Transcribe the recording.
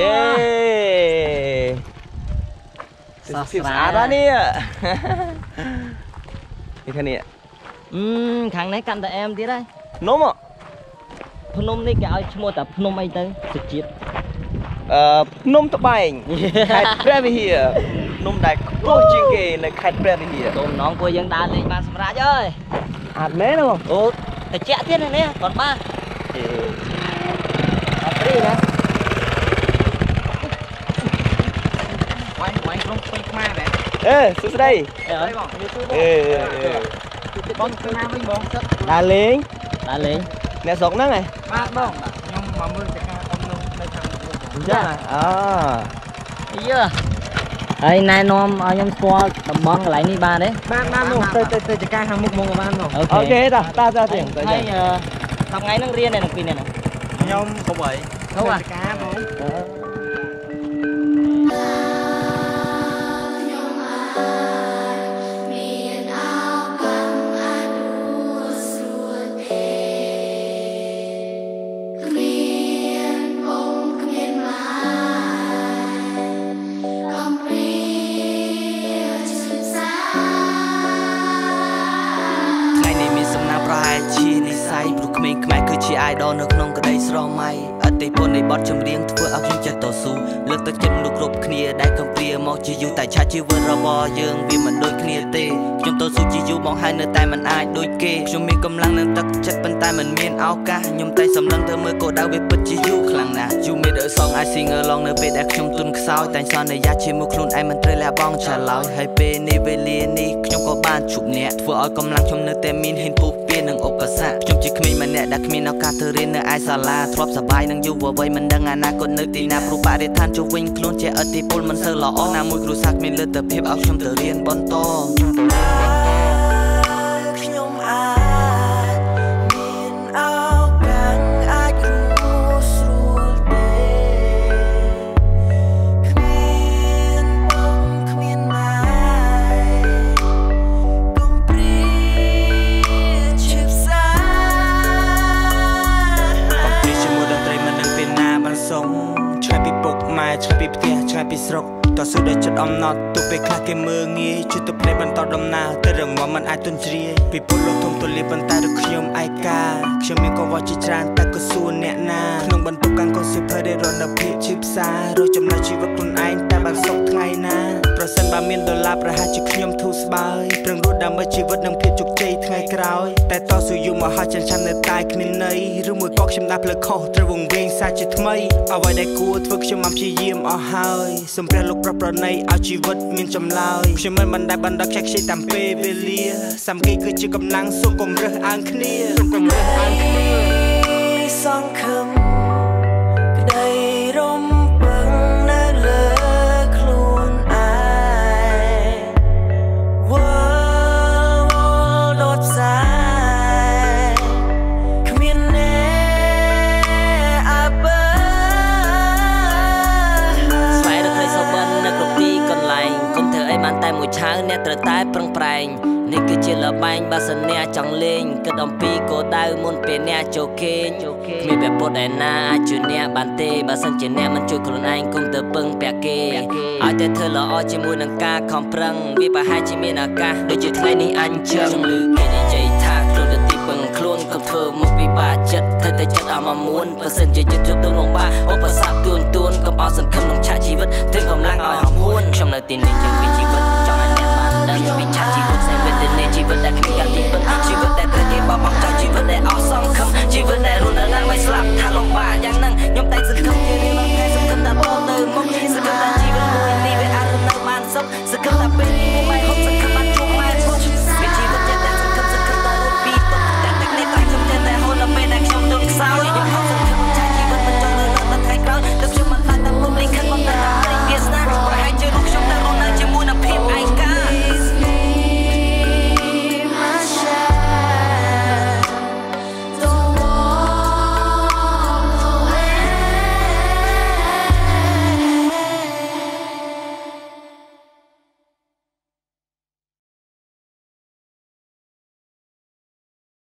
យេសភាពស្អាតណាស់នេះនេះខាងនេះអឺខាងនេះកាន់តែអែមទៀតហើយភ្នំភ្នំនេះគេឲ្យឈ្មោះតែភ្នំអីទៅសុជាតិអឺភ្នំត្បែងខេត្តព្រះវិហារភ្នំដែលខ្ពស់ជាងគេនៅខេត្តព្រះវិហារដូនណងពួកយើងដើរលេងបានសម្រាប់អើយអត់មែនទេអូតិចទៀតនេះគាត់បាទ សួស្ដីអើអីបងអេអេអេបងទៅណាវិញបងសិតដើរលេងដើរលេងអ្នកស្រុកហ្នឹងហ៎បាទបងខ្ញុំមកមើលតការអមនោះនៅខាងមុខបងអញ្ចឹងអូអាយើហើយណែនាំឲ្យខ្ញុំស្គាល់តំបន់កន្លែងនេះបានទេបាទបាទនោះទៅទៅទៅតការខាងមុខមកបានបងអូខេតាតាតាទៀងទៅហើយអឺថ្ងៃហ្នឹងរៀននៅនឹងពីនេះណាខ្ញុំកុំអីហូបអាតការបង ក្មេងខ្មែរគឺជា idol នៅក្នុងក្តីស្រមៃអតិពលនៃបទចម្រៀងធ្វើឲ្យខ្ញុំចិត្តតស៊ូលើកទឹកចិត្តមនុស្សគ្រប់គ្នាដែលកំព្រាមកជាយូរតែឆាជីវិតរបស់យើងវាមិនដូចគ្នាទេខ្ញុំតស៊ូជាយូរមកហើយនៅតែមិនអាចដូចគេខ្ញុំមានកម្លាំងនិងទឹកចិត្តប៉ុន្តែមិនមានឱកាសខ្ញុំតែសម្លឹងទៅមើលគោលដៅវាពិតជាយូរខ្លាំងណាស់ You made a song I sing along នៅពេលដែលខ្ញុំទុនខ្សោយតែសន្យាជាមួយខ្លួនឯងមិនត្រូវលះបង់ចាឡើយហើយពេលនេះវេលានេះខ្ញុំក៏បានជួបអ្នកធ្វើឲ្យកម្លាំងខ្ញុំនៅតែមានហ៊ានពុះពៀននឹងឧបសគ្គខ្ញុំជាក្មេងម្នាក់ដែលគ្មានឱកាសទៅរៀននៅឯសាលាធ្លាប់សប្បាយនឹងយុវវ័យមិនដឹងអនាគតនៅទីណាព្រោះបរិស្ថានជុំវិញខ្លួនជាអតិពលមិនសូវល្អណាមួយគ្រួសារគ្មានលទ្ធភាពឲ្យខ្ញុំទៅរៀនបន្ត ផ្ទះឆ្ងាយពីស្រុកតស៊ូដោយចិត្តអំណត់ទោះពេលខ្លះគេមើងងាយជួយទៅភ្នែកបន្តដំណើរទៅរងមមិនអាចទន់ជ្រាយពីពុកលោកធំទូលាប៉ុន្តែដូចខ្ញុំឯកាខ្ញុំមានកង្វល់ជាច្រើនតែក៏សួរអ្នកណាក្នុងបន្ទប់កាន់កូនសិភើដែលរនភាពឈឺផ្សាររកចំណុចជីវិតខ្លួនឯងតែបានសុខថ្ងៃណាប្រសិនបើមានដុល្លារប្រហែលជាខ្ញុំធូរស្បើយប្រឹងរស់ដើម្បីជីវិតនិងភាពជោគជ័យថ្ងៃក្រោយតែតស៊ូយូរមកហើយចិញ្ចឹមនៅតែគ្មានន័យឬមួយក៏ខ្ញុំដាស់ផ្លូវខុសត្រូវវង្វេងសាជាថ្មីអ្វីដែលគួរធ្វើខ្ញុំបានព្យាយាមអស់ហើយសំព្រះលោកប្រប្រណីឲ្យជីវិតមានចម្លើយខ្ញុំមិនបានដែលបណ្ដោះខ្ជិះខ្ជិលតាមពេលវេលាសាមគ្គីគឺជាកម្លាំងសូមកុំរើសអើងគ្នាសូមកុំរើសអើងគ្នា សង្អ្នកត្រូវតែប្រឹងប្រែងនេះគឺជាលបែងបើសិនអ្នកចង់លេងគិតអំពីគោលដៅមុនពេលអ្នកចូលគេងគ្មានព្រះពុទ្ធឯណាអាចជួយអ្នកបានទេបើសិនជាអ្នកមិនជួយខ្លួនឯងគុំទៅពឹងពាក់គេឲ្យតែធ្វើល្អជាមួយនឹងការខំប្រឹងវាប្រហែលជាមានឱកាសដូចជាថ្ងៃនេះអញ្ចឹងខ្ញុំឮគេនិយាយថាខ្លួនទៅទីពឹងខ្លួនកុំធ្វើមកពិបាកចិត្តធ្វើតែចិត្តឲ្យមកមួនបើសិនជាចិត្តជួបទៅលំបាកឧបសគ្គទួនទួនកុំអស់សង្ឃឹមក្នុងឆាកជីវិតទិញកម្លាំងឲ្យហមហួនខ្ញុំនៅទីនេះជាងពីជីវិត Yeah, yeah.